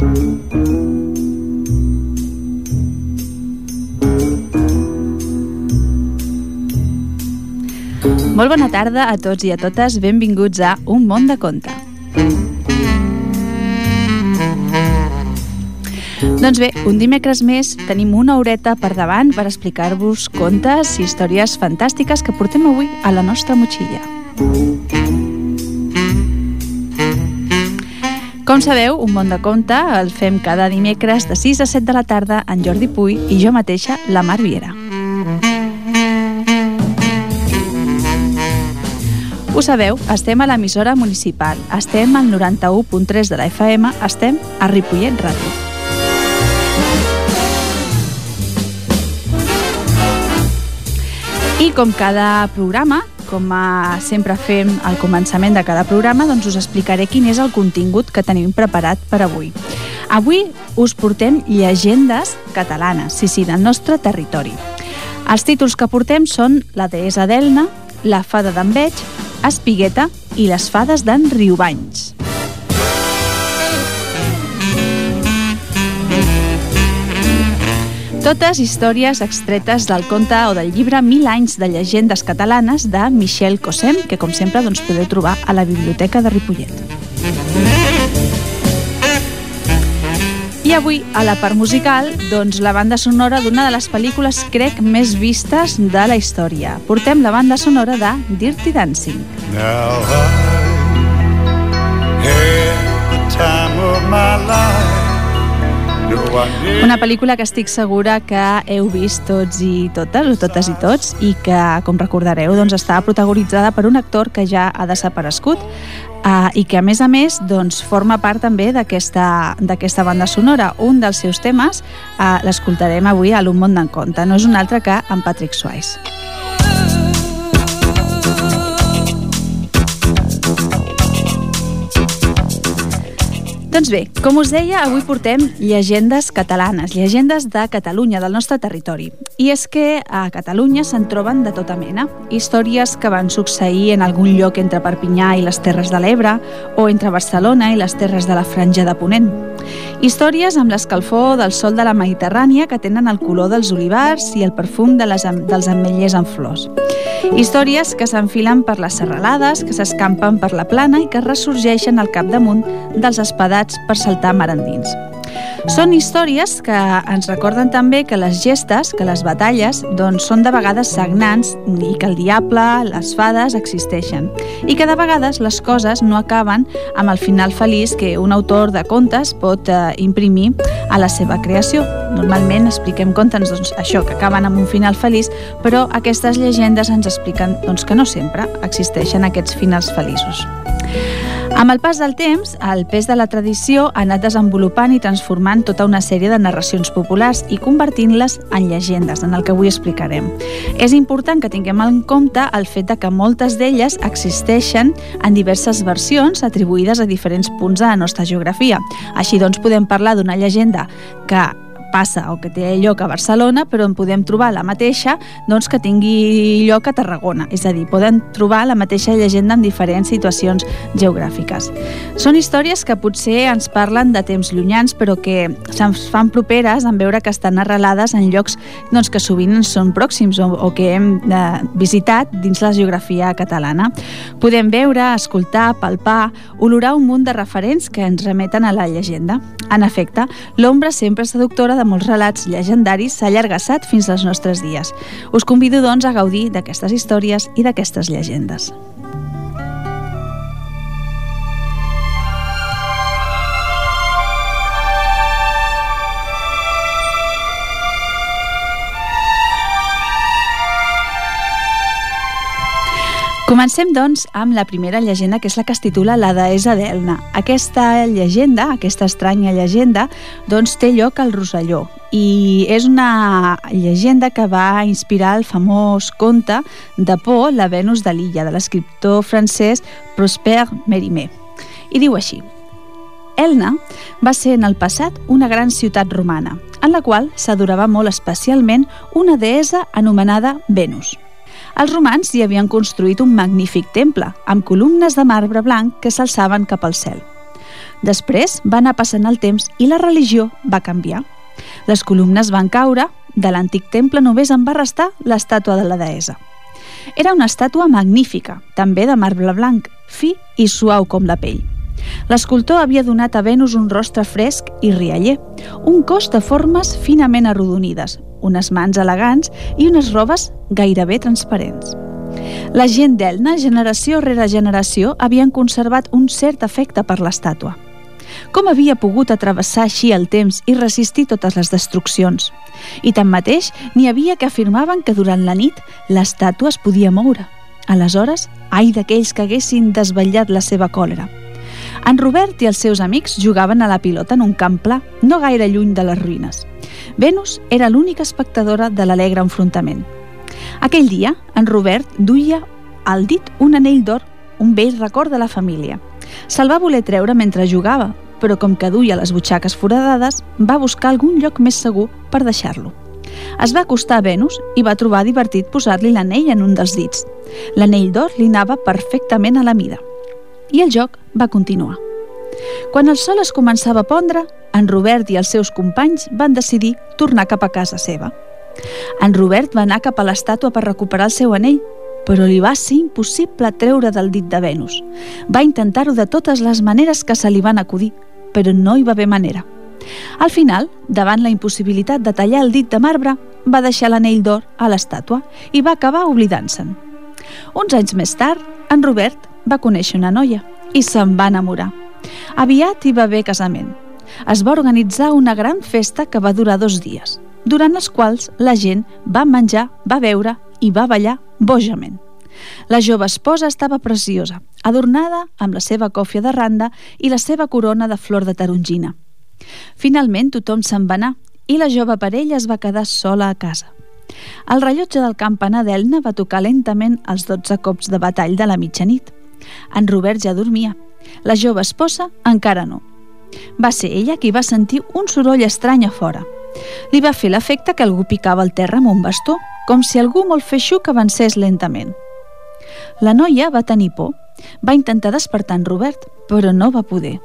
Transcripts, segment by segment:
Molt bona tarda a tots i a totes, benvinguts a Un món de conte. Doncs bé, un dimecres més tenim una horeta per davant per explicar-vos contes i històries fantàstiques que portem avui a la nostra motxilla. Com sabeu, un món de conte el fem cada dimecres de 6 a 7 de la tarda en Jordi Puy i jo mateixa, la Mar Viera. Ho sabeu, estem a l'emissora municipal, estem al 91.3 de la FM, estem a Ripollet Ràdio. I com cada programa, com sempre fem al començament de cada programa, doncs us explicaré quin és el contingut que tenim preparat per avui. Avui us portem llegendes catalanes, sí, sí, del nostre territori. Els títols que portem són La deessa d'Elna, La fada d'en Veig, Espigueta i les fades d'en Riubanys. Totes històries extretes del conte o del llibre Mil anys de llegendes catalanes de Michel Cosem, que com sempre doncs, podeu trobar a la Biblioteca de Ripollet. I avui, a la part musical, doncs la banda sonora d'una de les pel·lícules, crec, més vistes de la història. Portem la banda sonora de Dirty Dancing. Now I had the time of my life una pel·lícula que estic segura que heu vist tots i totes, o totes i tots, i que, com recordareu, doncs, està protagonitzada per un actor que ja ha desaparegut uh, i que, a més a més, doncs, forma part també d'aquesta banda sonora. Un dels seus temes uh, l'escoltarem avui a l'Un món d'en compte. No és un altre que en Patrick Swayze. Doncs bé, com us deia, avui portem llegendes catalanes, llegendes de Catalunya, del nostre territori. I és que a Catalunya se'n troben de tota mena. Històries que van succeir en algun lloc entre Perpinyà i les Terres de l'Ebre o entre Barcelona i les Terres de la Franja de Ponent. Històries amb l'escalfor del sol de la Mediterrània que tenen el color dels olivars i el perfum de les, dels ametllers en flors. Històries que s'enfilen per les serralades, que s'escampen per la plana i que ressorgeixen al capdamunt dels espadats preparats per saltar mar endins. Són històries que ens recorden també que les gestes, que les batalles, doncs són de vegades sagnants i que el diable, les fades existeixen. I que de vegades les coses no acaben amb el final feliç que un autor de contes pot eh, imprimir a la seva creació. Normalment expliquem contes doncs, això, que acaben amb un final feliç, però aquestes llegendes ens expliquen doncs, que no sempre existeixen aquests finals feliços. Amb el pas del temps, el pes de la tradició ha anat desenvolupant i transformant tota una sèrie de narracions populars i convertint-les en llegendes, en el que avui explicarem. És important que tinguem en compte el fet de que moltes d'elles existeixen en diverses versions atribuïdes a diferents punts de la nostra geografia. Així doncs podem parlar d'una llegenda que passa o que té lloc a Barcelona, però en podem trobar la mateixa doncs, que tingui lloc a Tarragona. És a dir, poden trobar la mateixa llegenda en diferents situacions geogràfiques. Són històries que potser ens parlen de temps llunyans, però que se'ns fan properes en veure que estan arrelades en llocs doncs, que sovint ens són pròxims o, o que hem eh, visitat dins la geografia catalana. Podem veure, escoltar, palpar, olorar un munt de referents que ens remeten a la llegenda. En efecte, l'ombra sempre seductora de molts relats llegendaris s'ha allargassat fins als nostres dies. Us convido, doncs, a gaudir d'aquestes històries i d'aquestes llegendes. Comencem, doncs, amb la primera llegenda, que és la que es titula La deessa d'Elna. Aquesta llegenda, aquesta estranya llegenda, doncs té lloc al Rosselló i és una llegenda que va inspirar el famós conte de por, La Venus de l'illa, de l'escriptor francès Prosper Mérimée. I diu així Elna va ser en el passat una gran ciutat romana, en la qual s'adorava molt especialment una deessa anomenada Venus. Els romans hi havien construït un magnífic temple, amb columnes de marbre blanc que s'alçaven cap al cel. Després va anar passant el temps i la religió va canviar. Les columnes van caure, de l'antic temple només en va restar l'estàtua de la deessa. Era una estàtua magnífica, també de marbre blanc, fi i suau com la pell. L'escultor havia donat a Venus un rostre fresc i rialler, un cos de formes finament arrodonides, unes mans elegants i unes robes gairebé transparents. La gent d'Elna, generació rere generació, havien conservat un cert afecte per l'estàtua. Com havia pogut atravessar així el temps i resistir totes les destruccions? I tanmateix, n'hi havia que afirmaven que durant la nit l'estàtua es podia moure. Aleshores, ai d'aquells que haguessin desvetllat la seva còlera. En Robert i els seus amics jugaven a la pilota en un camp pla, no gaire lluny de les ruïnes. Venus era l'única espectadora de l'alegre enfrontament. Aquell dia, en Robert duia al dit un anell d'or, un vell record de la família. Se'l va voler treure mentre jugava, però com que duia les butxaques foradades, va buscar algun lloc més segur per deixar-lo. Es va acostar a Venus i va trobar divertit posar-li l'anell en un dels dits. L'anell d'or li anava perfectament a la mida. I el joc va continuar. Quan el sol es començava a pondre, en Robert i els seus companys van decidir tornar cap a casa seva. En Robert va anar cap a l'estàtua per recuperar el seu anell, però li va ser impossible treure del dit de Venus. Va intentar-ho de totes les maneres que se li van acudir, però no hi va haver manera. Al final, davant la impossibilitat de tallar el dit de marbre, va deixar l'anell d'or a l'estàtua i va acabar oblidant-se'n. Uns anys més tard, en Robert va conèixer una noia i se'n va enamorar. Aviat hi va haver casament. Es va organitzar una gran festa que va durar dos dies, durant els quals la gent va menjar, va beure i va ballar bojament. La jove esposa estava preciosa, adornada amb la seva còfia de randa i la seva corona de flor de tarongina. Finalment tothom se'n va anar i la jove parella es va quedar sola a casa. El rellotge del campanar d'Elna va tocar lentament els 12 cops de batall de la mitjanit. En Robert ja dormia. La jove esposa encara no. Va ser ella qui va sentir un soroll estrany a fora. Li va fer l'efecte que algú picava el terra amb un bastó, com si algú molt feixuc avancés lentament. La noia va tenir por. Va intentar despertar en Robert, però no va poder.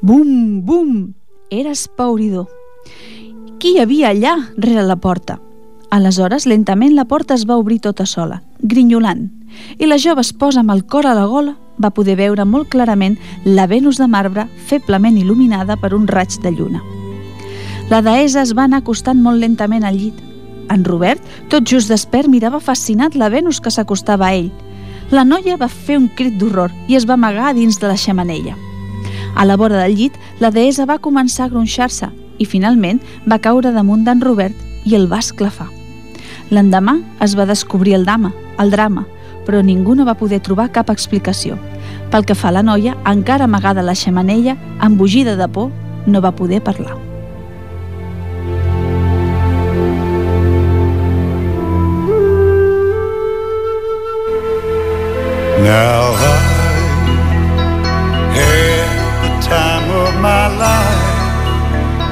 Bum, bum! Era espauridor. Qui hi havia allà, rere la porta? Aleshores, lentament, la porta es va obrir tota sola, grinyolant, i la jove esposa amb el cor a la gola va poder veure molt clarament la Venus de marbre feblement il·luminada per un raig de lluna. La deessa es va anar acostant molt lentament al llit. En Robert, tot just despert, mirava fascinat la Venus que s'acostava a ell. La noia va fer un crit d'horror i es va amagar dins de la xamanella. A la vora del llit, la deessa va començar a gronxar-se i finalment va caure damunt d'en Robert i el va esclafar. L'endemà es va descobrir el dama, el drama, però ningú no va poder trobar cap explicació. Pel que fa a la noia, encara amagada a la xemenella, embogida de por, no va poder parlar. Now I the time of my life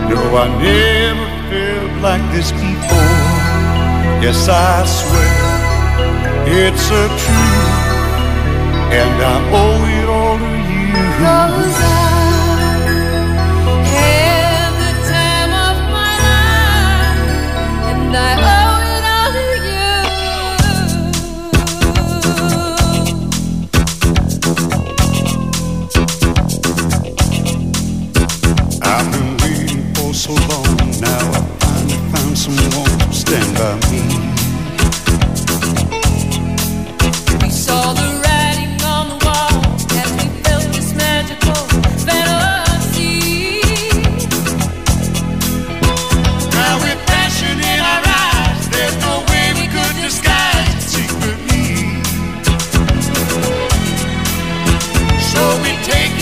No, I never felt like this before Yes, I swear it's a truth, and I owe it all to you. Cause I had the time of my life, and I owe it all to you. I've been waiting for so long, now I finally found someone to stand by me.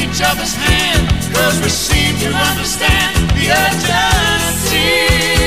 each other's hand, cause we seem to understand the urgency.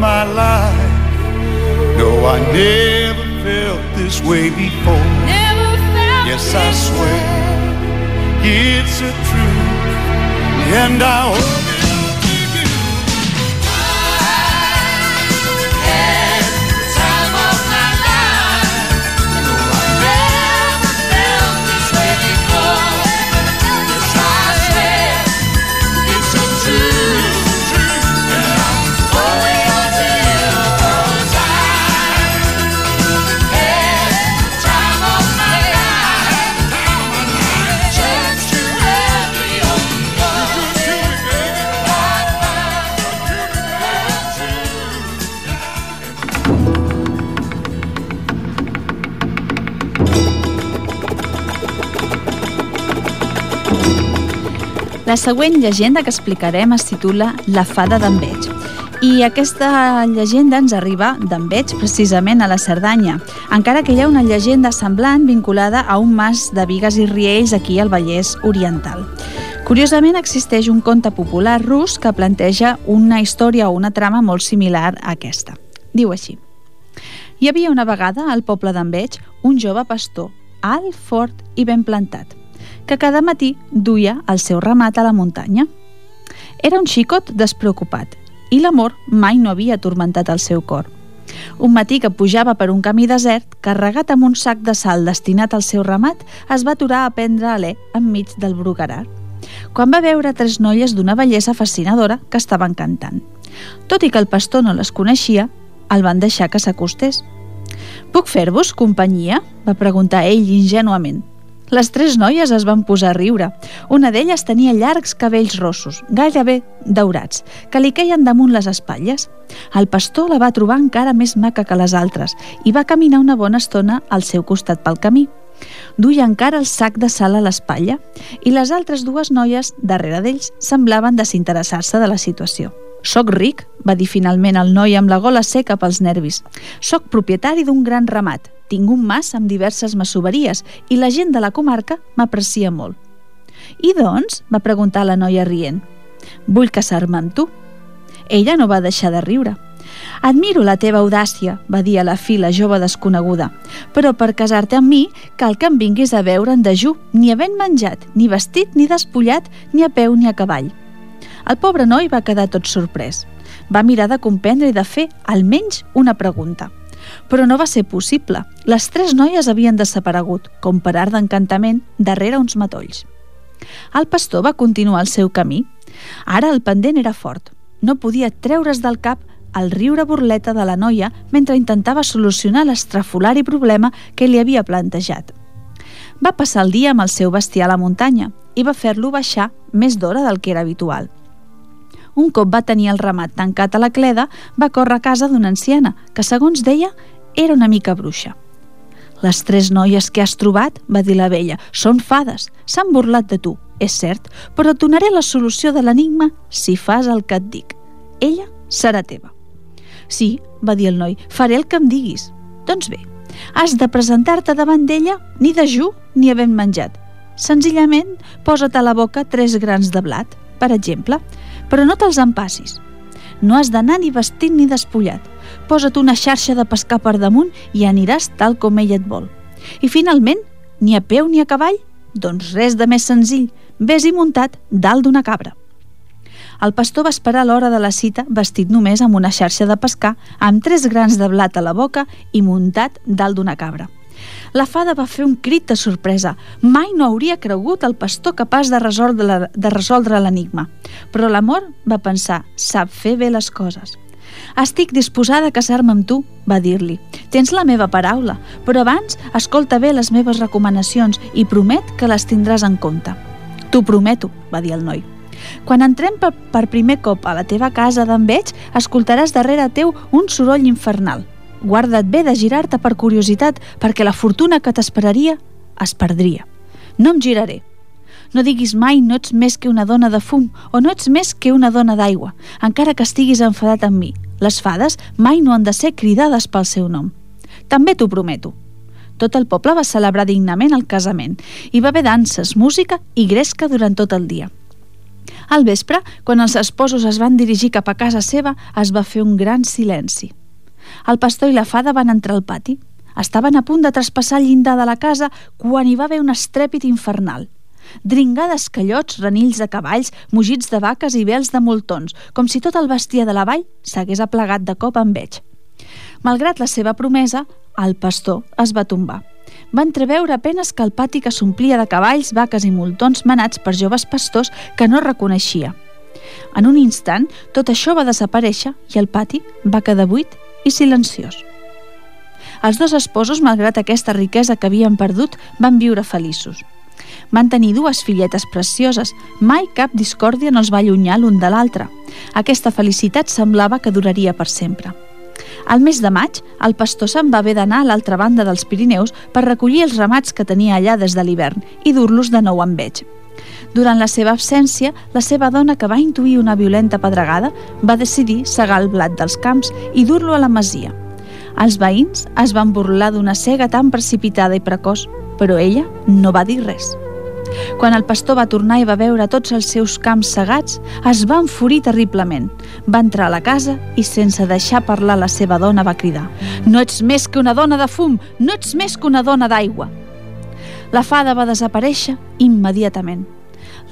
my life. No, I never felt this way before. Never felt yes, I swear way. it's a truth, and I hope. La següent llegenda que explicarem es titula La fada d'Enveig. I aquesta llegenda ens arriba d'Enveig, precisament a la Cerdanya, encara que hi ha una llegenda semblant vinculada a un mas de Vigues i Riells aquí al Vallès Oriental. Curiosament, existeix un conte popular rus que planteja una història o una trama molt similar a aquesta. Diu així. Hi havia una vegada al poble d'Enveig un jove pastor, alt, fort i ben plantat que cada matí duia el seu ramat a la muntanya. Era un xicot despreocupat i l'amor mai no havia atormentat el seu cor. Un matí que pujava per un camí desert, carregat amb un sac de sal destinat al seu ramat, es va aturar a prendre alè enmig del brugarar. Quan va veure tres noies d'una bellesa fascinadora que estaven cantant. Tot i que el pastor no les coneixia, el van deixar que s'acostés. «Puc fer-vos companyia?», va preguntar ell ingenuament. Les tres noies es van posar a riure. Una d'elles tenia llargs cabells rossos, gairebé daurats, que li queien damunt les espatlles. El pastor la va trobar encara més maca que les altres i va caminar una bona estona al seu costat pel camí. Duia encara el sac de sal a l'espatlla i les altres dues noies, darrere d'ells, semblaven desinteressar-se de la situació. Soc ric, va dir finalment el noi amb la gola seca pels nervis. Soc propietari d'un gran ramat, tinc un mas amb diverses masoveries i la gent de la comarca m'aprecia molt. I doncs? va preguntar la noia rient. Vull casar-me amb tu. Ella no va deixar de riure. Admiro la teva audàcia, va dir a la fi la jove desconeguda, però per casar-te amb mi cal que em vinguis a veure en dejú, ni havent menjat, ni vestit, ni despullat, ni a peu ni a cavall. El pobre noi va quedar tot sorprès. Va mirar de comprendre i de fer almenys una pregunta – però no va ser possible. Les tres noies havien desaparegut, com per art d'encantament, darrere uns matolls. El pastor va continuar el seu camí. Ara el pendent era fort. No podia treure's del cap el riure burleta de la noia mentre intentava solucionar l'estrafolari problema que li havia plantejat. Va passar el dia amb el seu bestiar a la muntanya i va fer-lo baixar més d'hora del que era habitual. Un cop va tenir el ramat tancat a la cleda, va córrer a casa d'una anciana, que segons deia era una mica bruixa. Les tres noies que has trobat, va dir la vella, són fades, s'han burlat de tu, és cert, però et donaré la solució de l'enigma si fas el que et dic. Ella serà teva. Sí, va dir el noi, faré el que em diguis. Doncs bé, has de presentar-te davant d'ella ni de ju ni havent menjat. Senzillament, posa't a la boca tres grans de blat, per exemple, però no te'ls empassis. No has d'anar ni vestit ni despullat posa't una xarxa de pescar per damunt i aniràs tal com ella et vol. I finalment, ni a peu ni a cavall? Doncs res de més senzill, vés-hi muntat dalt d'una cabra. El pastor va esperar l'hora de la cita vestit només amb una xarxa de pescar, amb tres grans de blat a la boca i muntat dalt d'una cabra. La fada va fer un crit de sorpresa. Mai no hauria cregut el pastor capaç de resoldre, de resoldre l'enigma. Però l'amor va pensar, sap fer bé les coses. Estic disposada a casar-me amb tu, va dir-li. Tens la meva paraula, però abans escolta bé les meves recomanacions i promet que les tindràs en compte. T'ho prometo, va dir el noi. Quan entrem per, per primer cop a la teva casa d'enveig, escoltaràs darrere teu un soroll infernal. Guarda't bé de girar-te per curiositat, perquè la fortuna que t'esperaria es perdria. No em giraré, no diguis mai no ets més que una dona de fum o no ets més que una dona d'aigua, encara que estiguis enfadat amb mi. Les fades mai no han de ser cridades pel seu nom. També t'ho prometo. Tot el poble va celebrar dignament el casament. Hi va haver danses, música i gresca durant tot el dia. Al vespre, quan els esposos es van dirigir cap a casa seva, es va fer un gran silenci. El pastor i la fada van entrar al pati. Estaven a punt de traspassar el llindar de la casa quan hi va haver un estrèpit infernal dringar d'escallots, renills de cavalls, mugits de vaques i vels de moltons, com si tot el bestiar de la vall s'hagués aplegat de cop amb veig. Malgrat la seva promesa, el pastor es va tombar. Va entreveure apenes que el pati que s'omplia de cavalls, vaques i moltons manats per joves pastors que no reconeixia. En un instant, tot això va desaparèixer i el pati va quedar buit i silenciós. Els dos esposos, malgrat aquesta riquesa que havien perdut, van viure feliços. Van tenir dues filletes precioses. Mai cap discòrdia no els va allunyar l'un de l'altre. Aquesta felicitat semblava que duraria per sempre. Al mes de maig, el pastor se'n va haver d'anar a l'altra banda dels Pirineus per recollir els ramats que tenia allà des de l'hivern i dur-los de nou amb veig. Durant la seva absència, la seva dona, que va intuir una violenta pedregada, va decidir segar el blat dels camps i dur-lo a la masia. Els veïns es van burlar d'una cega tan precipitada i precoç, però ella no va dir res. Quan el pastor va tornar i va veure tots els seus camps segats, es va enfurir terriblement. Va entrar a la casa i, sense deixar parlar la seva dona, va cridar «No ets més que una dona de fum! No ets més que una dona d'aigua!» La fada va desaparèixer immediatament.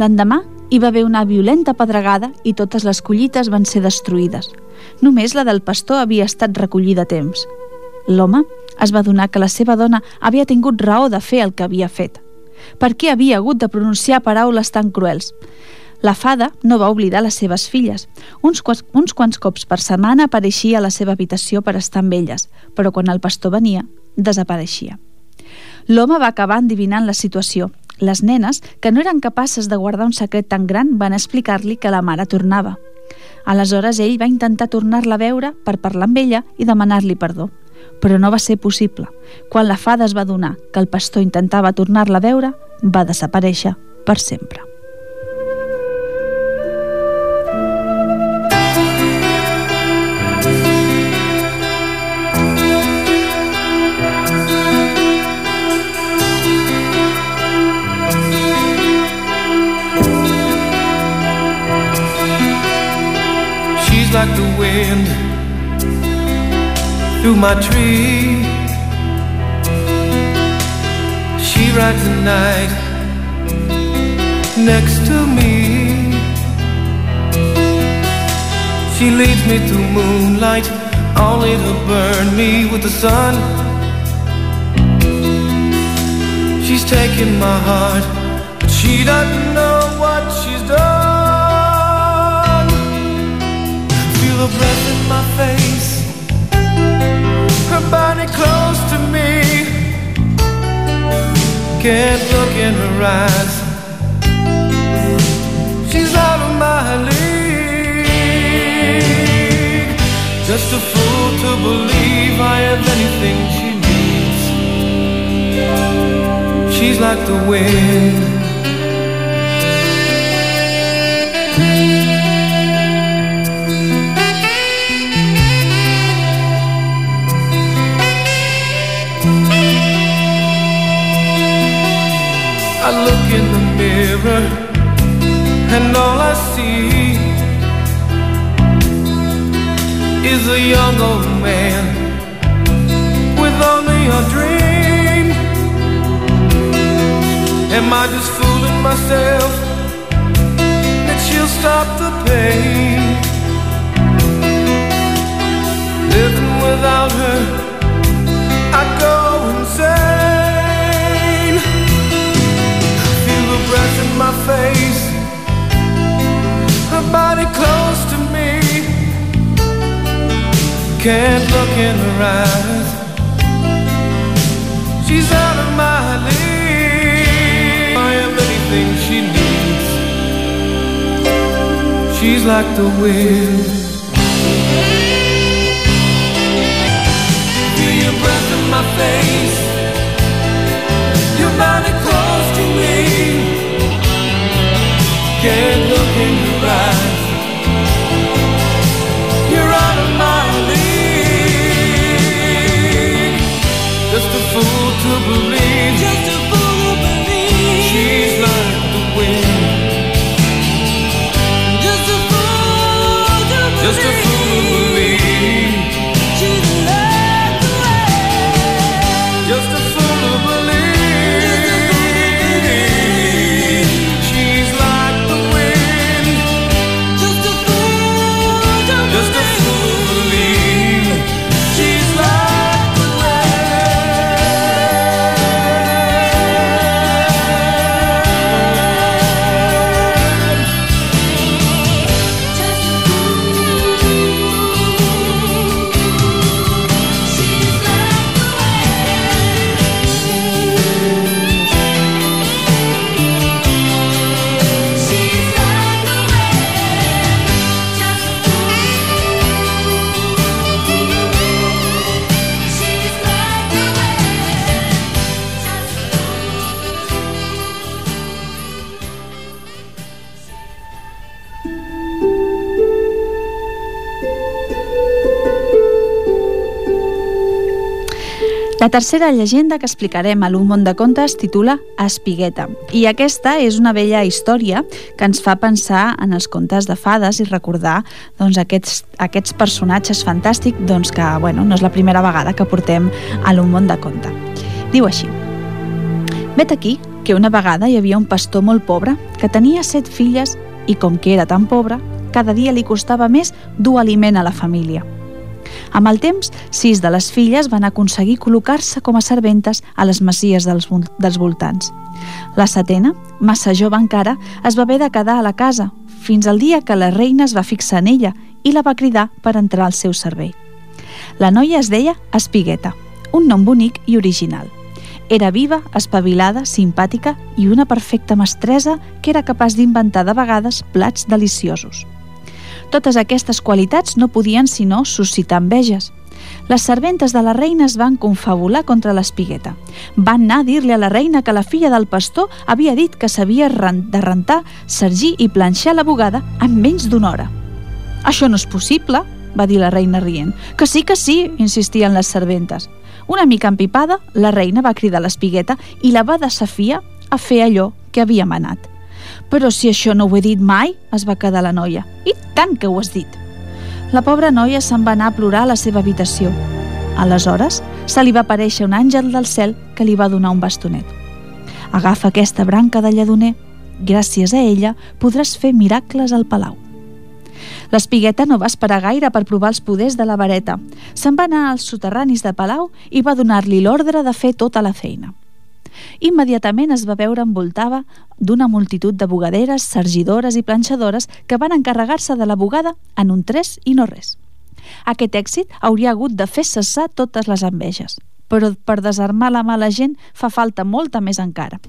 L'endemà hi va haver una violenta pedregada i totes les collites van ser destruïdes. Només la del pastor havia estat recollida a temps. L'home es va donar que la seva dona havia tingut raó de fer el que havia fet. Per què havia hagut de pronunciar paraules tan cruels? La fada no va oblidar les seves filles. Uns, uns quants cops per setmana apareixia a la seva habitació per estar amb elles, però quan el pastor venia, desapareixia. L'home va acabar endivinant la situació. Les nenes, que no eren capaces de guardar un secret tan gran, van explicar-li que la mare tornava. Aleshores ell va intentar tornar-la a veure per parlar amb ella i demanar-li perdó però no va ser possible. Quan la fada es va donar que el pastor intentava tornar-la a veure, va desaparèixer per sempre. Through my tree. She rides the night next to me. She leads me through moonlight, only to burn me with the sun. She's taking my heart, but she doesn't know what she's done. Feel the breath in my face can't look in her eyes. She's out of my league. Just a fool to believe I have anything she needs. She's like the wind. Mirror and all I see is a young old man with only a dream. Am I just fooling myself that she'll stop the pain? Living without her, I go insane. Breath in my face, her body close to me. Can't look in her eyes. She's out of my league. I am anything she needs. She's like the wind. Feel your breath in my face. Can't look in your eyes. You're out of my league. Just a fool to believe. Just a fool to believe. She's like the wind. Just a fool to believe. Just a La tercera llegenda que explicarem a l'Un món de contes titula Espigueta. I aquesta és una vella història que ens fa pensar en els contes de fades i recordar doncs, aquests, aquests personatges fantàstics doncs, que bueno, no és la primera vegada que portem a l'Un món de conte. Diu així. Vet aquí que una vegada hi havia un pastor molt pobre que tenia set filles i com que era tan pobre, cada dia li costava més dur aliment a la família. Amb el temps, sis de les filles van aconseguir col·locar-se com a serventes a les masies dels, dels voltants. La setena, massa jove encara, es va haver de quedar a la casa, fins al dia que la reina es va fixar en ella i la va cridar per entrar al seu servei. La noia es deia Espigueta, un nom bonic i original. Era viva, espavilada, simpàtica i una perfecta mestressa que era capaç d'inventar de vegades plats deliciosos. Totes aquestes qualitats no podien sinó suscitar enveges. Les serventes de la reina es van confabular contra l'espigueta. Van anar a dir-li a la reina que la filla del pastor havia dit que ren- de rentar, sergir i planxar la bugada en menys d'una hora. Això no és possible, va dir la reina rient. Que sí, que sí, insistien les serventes. Una mica empipada, la reina va cridar l'espigueta i la va desafiar a fer allò que havia manat. Però si això no ho he dit mai, es va quedar la noia. I tant que ho has dit. La pobra noia se'n va anar a plorar a la seva habitació. Aleshores, se li va aparèixer un àngel del cel que li va donar un bastonet. Agafa aquesta branca de lledoner. Gràcies a ella podràs fer miracles al palau. L'espigueta no va esperar gaire per provar els poders de la vareta. Se'n va anar als soterranis de Palau i va donar-li l'ordre de fer tota la feina. Immediatament es va veure envoltada d'una multitud de bugaderes, sergidores i planxadores que van encarregar-se de la bugada en un tres i no res. Aquest èxit hauria hagut de fer cessar totes les enveges, però per desarmar la mala gent fa falta molta més encara.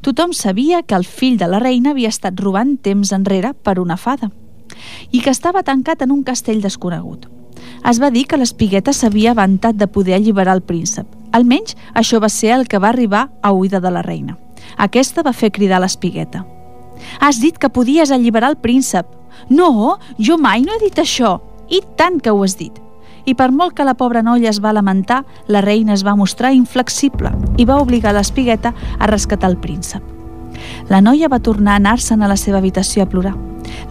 Tothom sabia que el fill de la reina havia estat robant temps enrere per una fada i que estava tancat en un castell desconegut. Es va dir que l'espigueta s'havia avantat de poder alliberar el príncep. Almenys això va ser el que va arribar a oïda de la reina. Aquesta va fer cridar l'espigueta. Has dit que podies alliberar el príncep. No, jo mai no he dit això. I tant que ho has dit. I per molt que la pobra noia es va lamentar, la reina es va mostrar inflexible i va obligar l'espigueta a rescatar el príncep. La noia va tornar a anar-se'n a la seva habitació a plorar.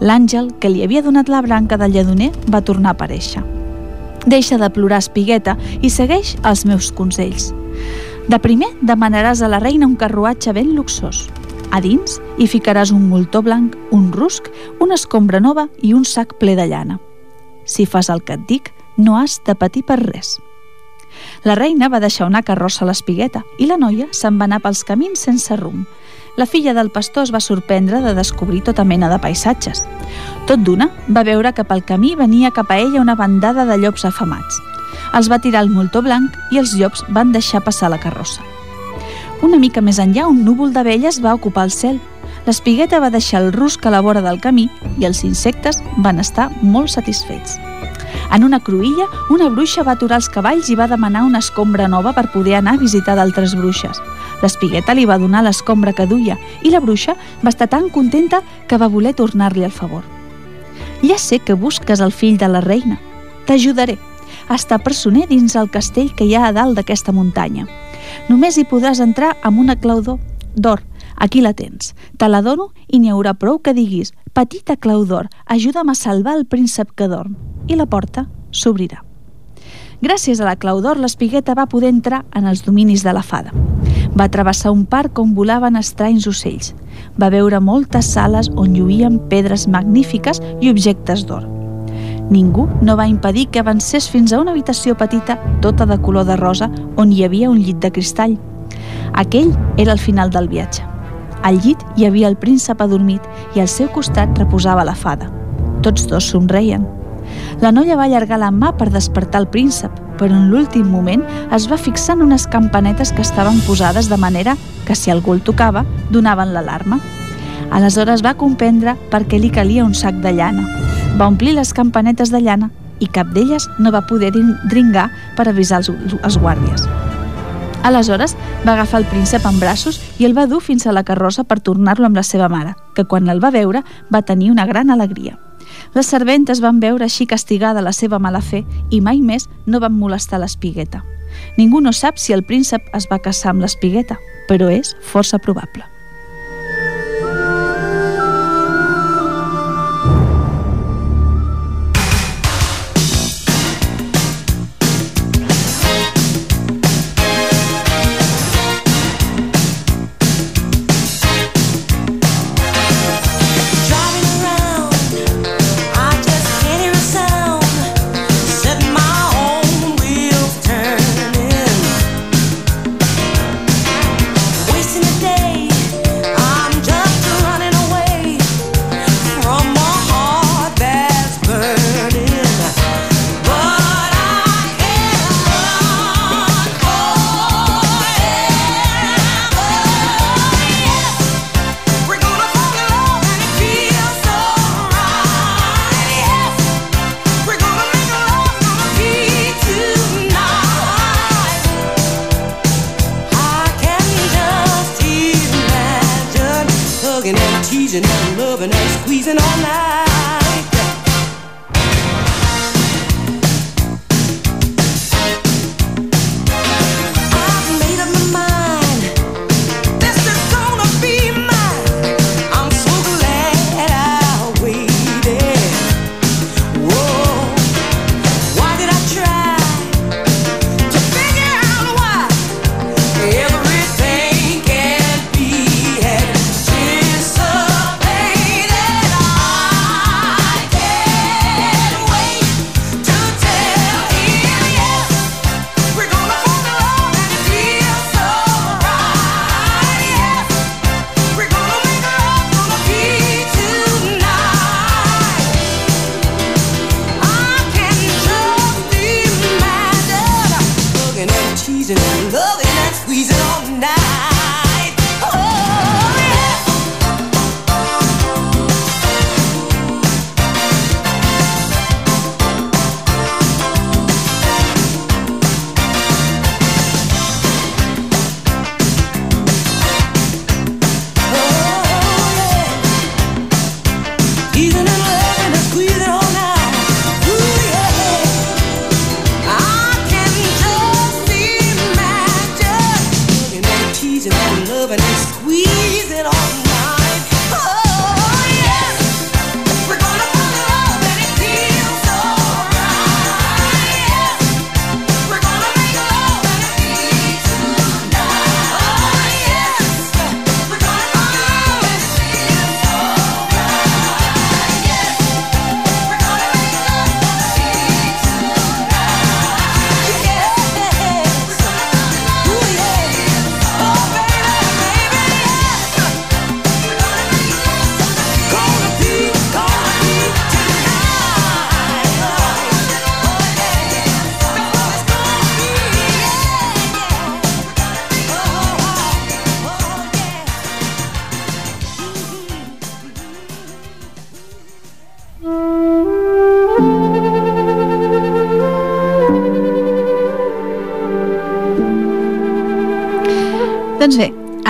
L'àngel, que li havia donat la branca del lledoner, va tornar a aparèixer. Deixa de plorar, espigueta, i segueix els meus consells. De primer, demanaràs a la reina un carruatge ben luxós. A dins hi ficaràs un moltó blanc, un rusc, una escombra nova i un sac ple de llana. Si fas el que et dic, no has de patir per res. La reina va deixar una carrossa a l'espigueta i la noia se'n va anar pels camins sense rumb. La filla del pastor es va sorprendre de descobrir tota mena de paisatges. Tot d'una, va veure que pel camí venia cap a ella una bandada de llops afamats. Els va tirar el moltó blanc i els llops van deixar passar la carrossa. Una mica més enllà, un núvol d'abelles va ocupar el cel. L'espigueta va deixar el rusc a la vora del camí i els insectes van estar molt satisfets. En una cruïlla, una bruixa va aturar els cavalls i va demanar una escombra nova per poder anar a visitar d'altres bruixes. L'espigueta li va donar l'escombra que duia i la bruixa va estar tan contenta que va voler tornar-li el favor. Ja sé que busques el fill de la reina. T'ajudaré. Està presoner dins el castell que hi ha a dalt d'aquesta muntanya. Només hi podràs entrar amb una clau d'or. Aquí la tens. Te la dono i n'hi haurà prou que diguis «Petita clau d'or, ajuda'm a salvar el príncep que dorm» i la porta s'obrirà. Gràcies a la clau d'or, l'espigueta va poder entrar en els dominis de la fada. Va travessar un parc on volaven estranys ocells. Va veure moltes sales on lluïen pedres magnífiques i objectes d'or. Ningú no va impedir que avancés fins a una habitació petita, tota de color de rosa, on hi havia un llit de cristall. Aquell era el final del viatge. Al llit hi havia el príncep adormit i al seu costat reposava la fada. Tots dos somreien. La noia va allargar la mà per despertar el príncep, però en l'últim moment es va fixar en unes campanetes que estaven posades de manera que si algú el tocava, donaven l'alarma. Aleshores va comprendre per què li calia un sac de llana. Va omplir les campanetes de llana i cap d'elles no va poder dringar per avisar els, els guàrdies. Aleshores va agafar el príncep en braços i el va dur fins a la carrossa per tornar-lo amb la seva mare, que quan el va veure va tenir una gran alegria. Les serventes van veure així castigada la seva mala fe i mai més no van molestar l'espigueta. Ningú no sap si el príncep es va casar amb l'espigueta, però és força probable.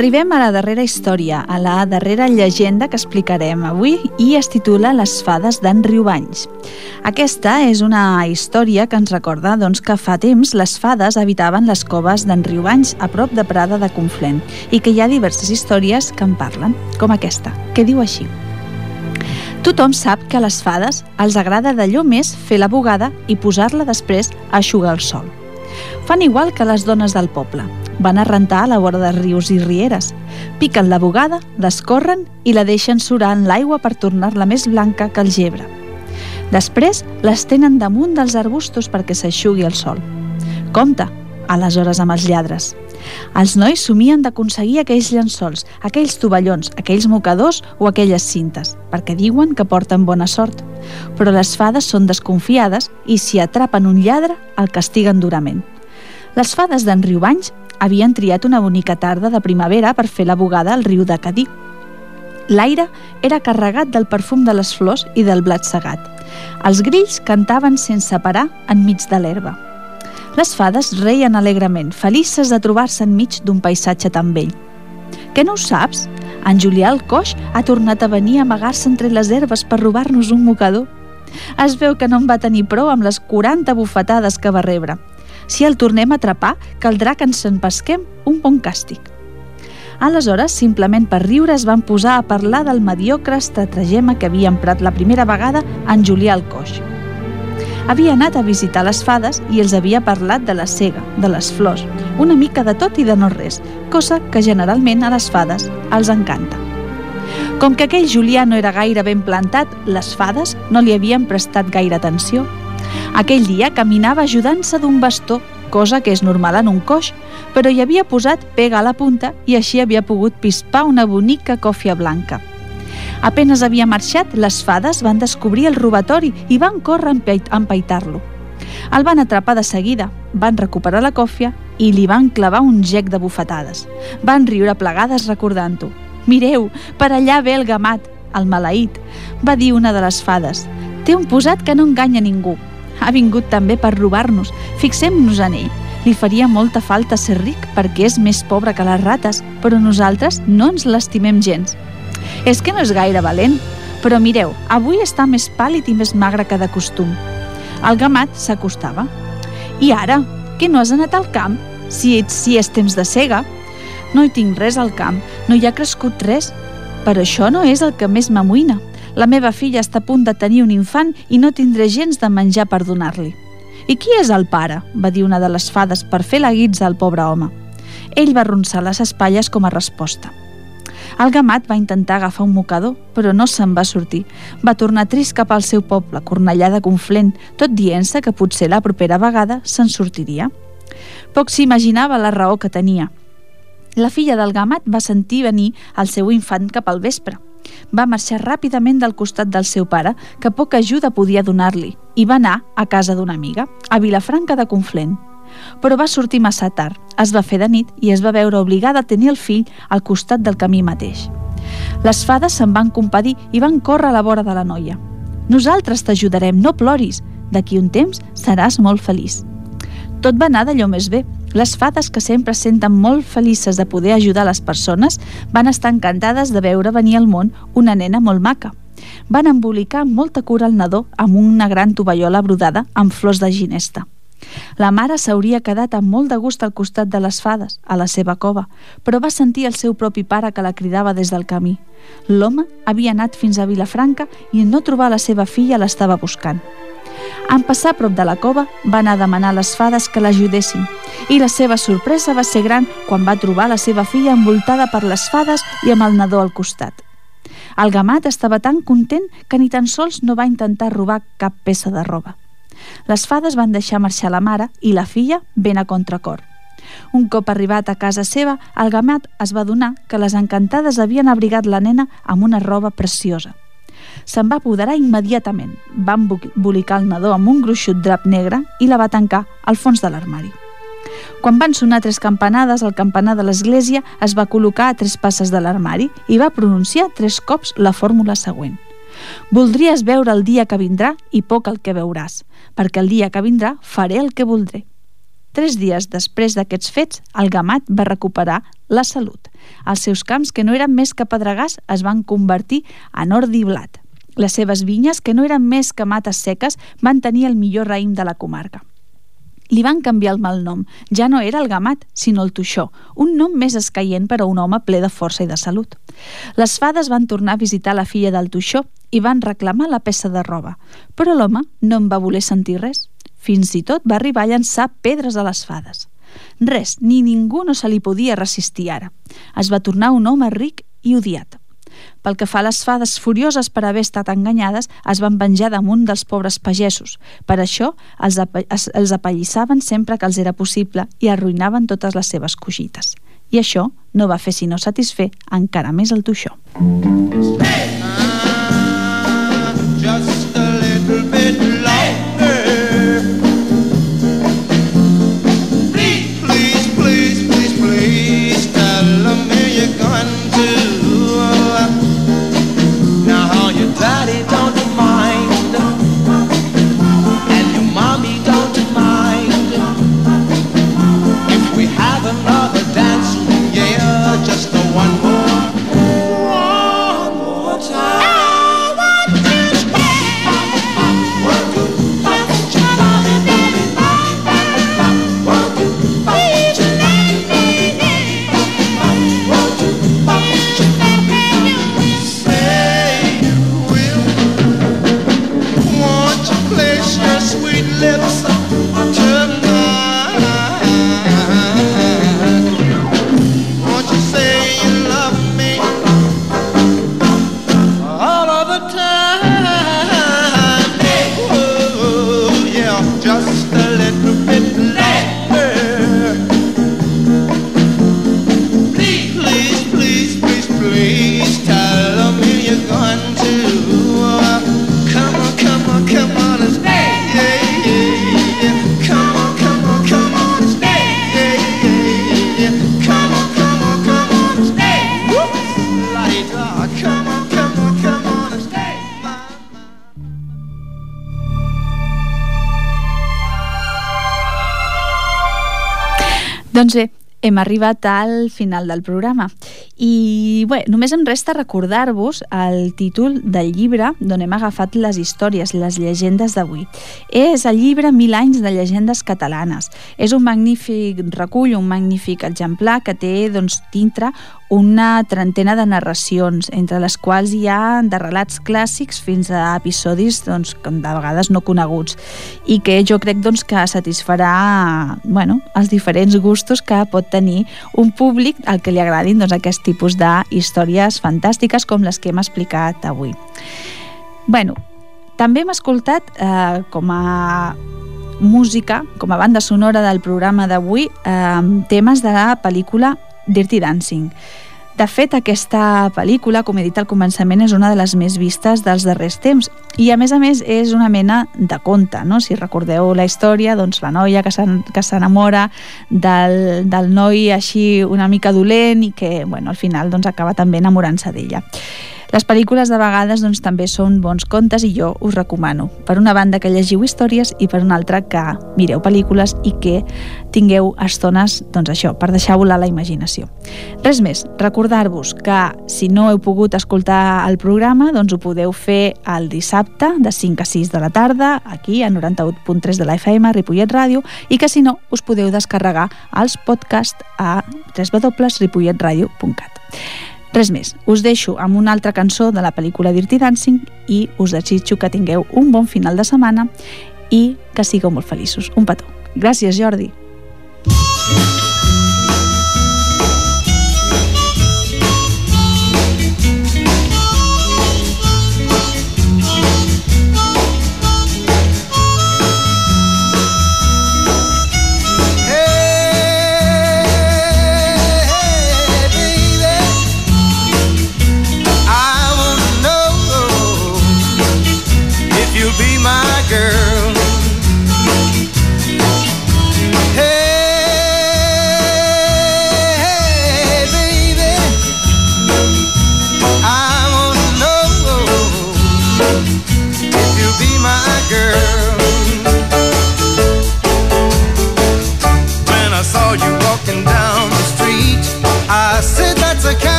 Arribem a la darrera història, a la darrera llegenda que explicarem avui i es titula Les fades d'en Riubanys. Aquesta és una història que ens recorda doncs, que fa temps les fades habitaven les coves d'en Riubanys a prop de Prada de Conflent i que hi ha diverses històries que en parlen, com aquesta, que diu així. Tothom sap que a les fades els agrada d'allò més fer la bugada i posar-la després a eixugar el sol. Fan igual que les dones del poble. Van a rentar a la vora de rius i rieres. Piquen la bugada, l'escorren i la deixen surar en l'aigua per tornar-la més blanca que el gebre. Després les tenen damunt dels arbustos perquè s'eixugui el sol. Compte, aleshores amb els lladres. Els nois somien d'aconseguir aquells llençols, aquells tovallons, aquells mocadors o aquelles cintes, perquè diuen que porten bona sort. Però les fades són desconfiades i si atrapen un lladre, el castiguen durament. Les fades d'en Riubanys havien triat una bonica tarda de primavera per fer la bugada al riu de Cadí. L'aire era carregat del perfum de les flors i del blat segat. Els grills cantaven sense parar enmig de l'herba. Les fades reien alegrement, felices de trobar-se enmig d'un paisatge tan vell. Que no ho saps? En Julià el coix ha tornat a venir a amagar-se entre les herbes per robar-nos un mocador. Es veu que no en va tenir prou amb les 40 bufetades que va rebre. Si el tornem a atrapar, caldrà que ens en pesquem un bon càstig. Aleshores, simplement per riure, es van posar a parlar del mediocre estratagema que havia emprat la primera vegada en Julià el coix. Havia anat a visitar les fades i els havia parlat de la cega, de les flors, una mica de tot i de no res, cosa que generalment a les fades els encanta. Com que aquell Julià no era gaire ben plantat, les fades no li havien prestat gaire atenció. Aquell dia caminava ajudant-se d'un bastó, cosa que és normal en un coix, però hi havia posat pega a la punta i així havia pogut pispar una bonica còfia blanca. Apenes havia marxat, les fades van descobrir el robatori i van córrer a empaitar-lo. El van atrapar de seguida, van recuperar la còfia i li van clavar un gec de bufetades. Van riure plegades recordant-ho. Mireu, per allà ve el gamat, el maleït, va dir una de les fades. Té un posat que no enganya ningú. Ha vingut també per robar-nos. Fixem-nos en ell. Li faria molta falta ser ric perquè és més pobre que les rates, però nosaltres no ens l'estimem gens. És que no és gaire valent, però mireu, avui està més pàl·lid i més magre que de costum. El gamat s'acostava. I ara, que no has anat al camp? Si, ets, si és temps de cega. No hi tinc res al camp, no hi ha crescut res. Però això no és el que més m'amoïna. La meva filla està a punt de tenir un infant i no tindré gens de menjar per donar-li. I qui és el pare? va dir una de les fades per fer la guitza al pobre home. Ell va arronsar les espatlles com a resposta. El gamat va intentar agafar un mocador, però no se'n va sortir. Va tornar trist cap al seu poble, Cornellà de Conflent, tot dient-se que potser la propera vegada se'n sortiria. Poc s'imaginava la raó que tenia. La filla del gamat va sentir venir el seu infant cap al vespre. Va marxar ràpidament del costat del seu pare, que poca ajuda podia donar-li, i va anar a casa d'una amiga, a Vilafranca de Conflent. Però va sortir massa tard, es va fer de nit i es va veure obligada a tenir el fill al costat del camí mateix. Les fades se'n van compadir i van córrer a la vora de la noia. Nosaltres t'ajudarem, no ploris. D'aquí un temps seràs molt feliç. Tot va anar d'allò més bé. Les fades, que sempre senten molt felices de poder ajudar les persones, van estar encantades de veure venir al món una nena molt maca. Van embolicar amb molta cura el nadó amb una gran tovallola brodada amb flors de ginesta. La mare s'hauria quedat amb molt de gust al costat de les fades, a la seva cova, però va sentir el seu propi pare que la cridava des del camí. L'home havia anat fins a Vilafranca i en no trobar la seva filla l'estava buscant. En passar a prop de la cova, va anar a demanar a les fades que l'ajudessin i la seva sorpresa va ser gran quan va trobar la seva filla envoltada per les fades i amb el nadó al costat. El gamat estava tan content que ni tan sols no va intentar robar cap peça de roba. Les fades van deixar marxar la mare i la filla ben a contracor. Un cop arribat a casa seva, el gamat es va donar que les encantades havien abrigat la nena amb una roba preciosa. Se'n va apoderar immediatament, va embolicar el nadó amb un gruixut drap negre i la va tancar al fons de l'armari. Quan van sonar tres campanades, el campanar de l'església es va col·locar a tres passes de l'armari i va pronunciar tres cops la fórmula següent. Voldries veure el dia que vindrà i poc el que veuràs, perquè el dia que vindrà faré el que voldré. Tres dies després d'aquests fets, el gamat va recuperar la salut. Els seus camps, que no eren més que pedregars, es van convertir en ordi blat. Les seves vinyes, que no eren més que mates seques, van tenir el millor raïm de la comarca. Li van canviar el malnom. Ja no era el gamat, sinó el toixó, un nom més escaient per a un home ple de força i de salut. Les fades van tornar a visitar la filla del toixó i van reclamar la peça de roba, però l'home no en va voler sentir res. Fins i tot va arribar a llançar pedres a les fades. Res, ni ningú no se li podia resistir ara. Es va tornar un home ric i odiat. Pel que fa a les fades furioses per haver estat enganyades, es van venjar damunt dels pobres pagesos. Per això els, apa els apallissaven sempre que els era possible i arruïnaven totes les seves cogites. I això no va fer sinó satisfer encara més el toixó. just Doncs bé, hem arribat al final del programa i bé, només em resta recordar-vos el títol del llibre d'on hem agafat les històries, les llegendes d'avui. És el llibre Mil anys de llegendes catalanes. És un magnífic recull, un magnífic exemplar que té doncs, dintre una trentena de narracions, entre les quals hi ha de relats clàssics fins a episodis doncs, com de vegades no coneguts i que jo crec doncs, que satisfarà bueno, els diferents gustos que pot tenir un públic al que li agradin doncs, aquest tipus de històries fantàstiques com les que hem explicat avui. Bueno, també hem escoltat eh, com a música, com a banda sonora del programa d'avui, eh, temes de la pel·lícula Dirty Dancing. De fet, aquesta pel·lícula, com he dit al començament, és una de les més vistes dels darrers temps i, a més a més, és una mena de conte, no? Si recordeu la història, doncs la noia que s'en- que s'enamora del, del noi així una mica dolent i que, bueno, al final doncs, acaba també enamorant-se d'ella. Les pel·lícules de vegades doncs, també són bons contes i jo us recomano. Per una banda que llegiu històries i per una altra que mireu pel·lícules i que tingueu estones, doncs això, per deixar volar la imaginació. Res més, recordar-vos que si no heu pogut escoltar el programa, doncs ho podeu fer el dissabte de 5 a 6 de la tarda, aquí a 91.3 de la FM, Ripollet Ràdio, i que si no, us podeu descarregar els podcasts a www.ripolletradio.cat. Res més, us deixo amb una altra cançó de la pel·lícula Dirty Dancing i us desitjo que tingueu un bon final de setmana i que sigueu molt feliços. Un petó. Gràcies, Jordi.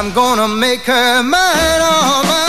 I'm gonna make her mine, all mine.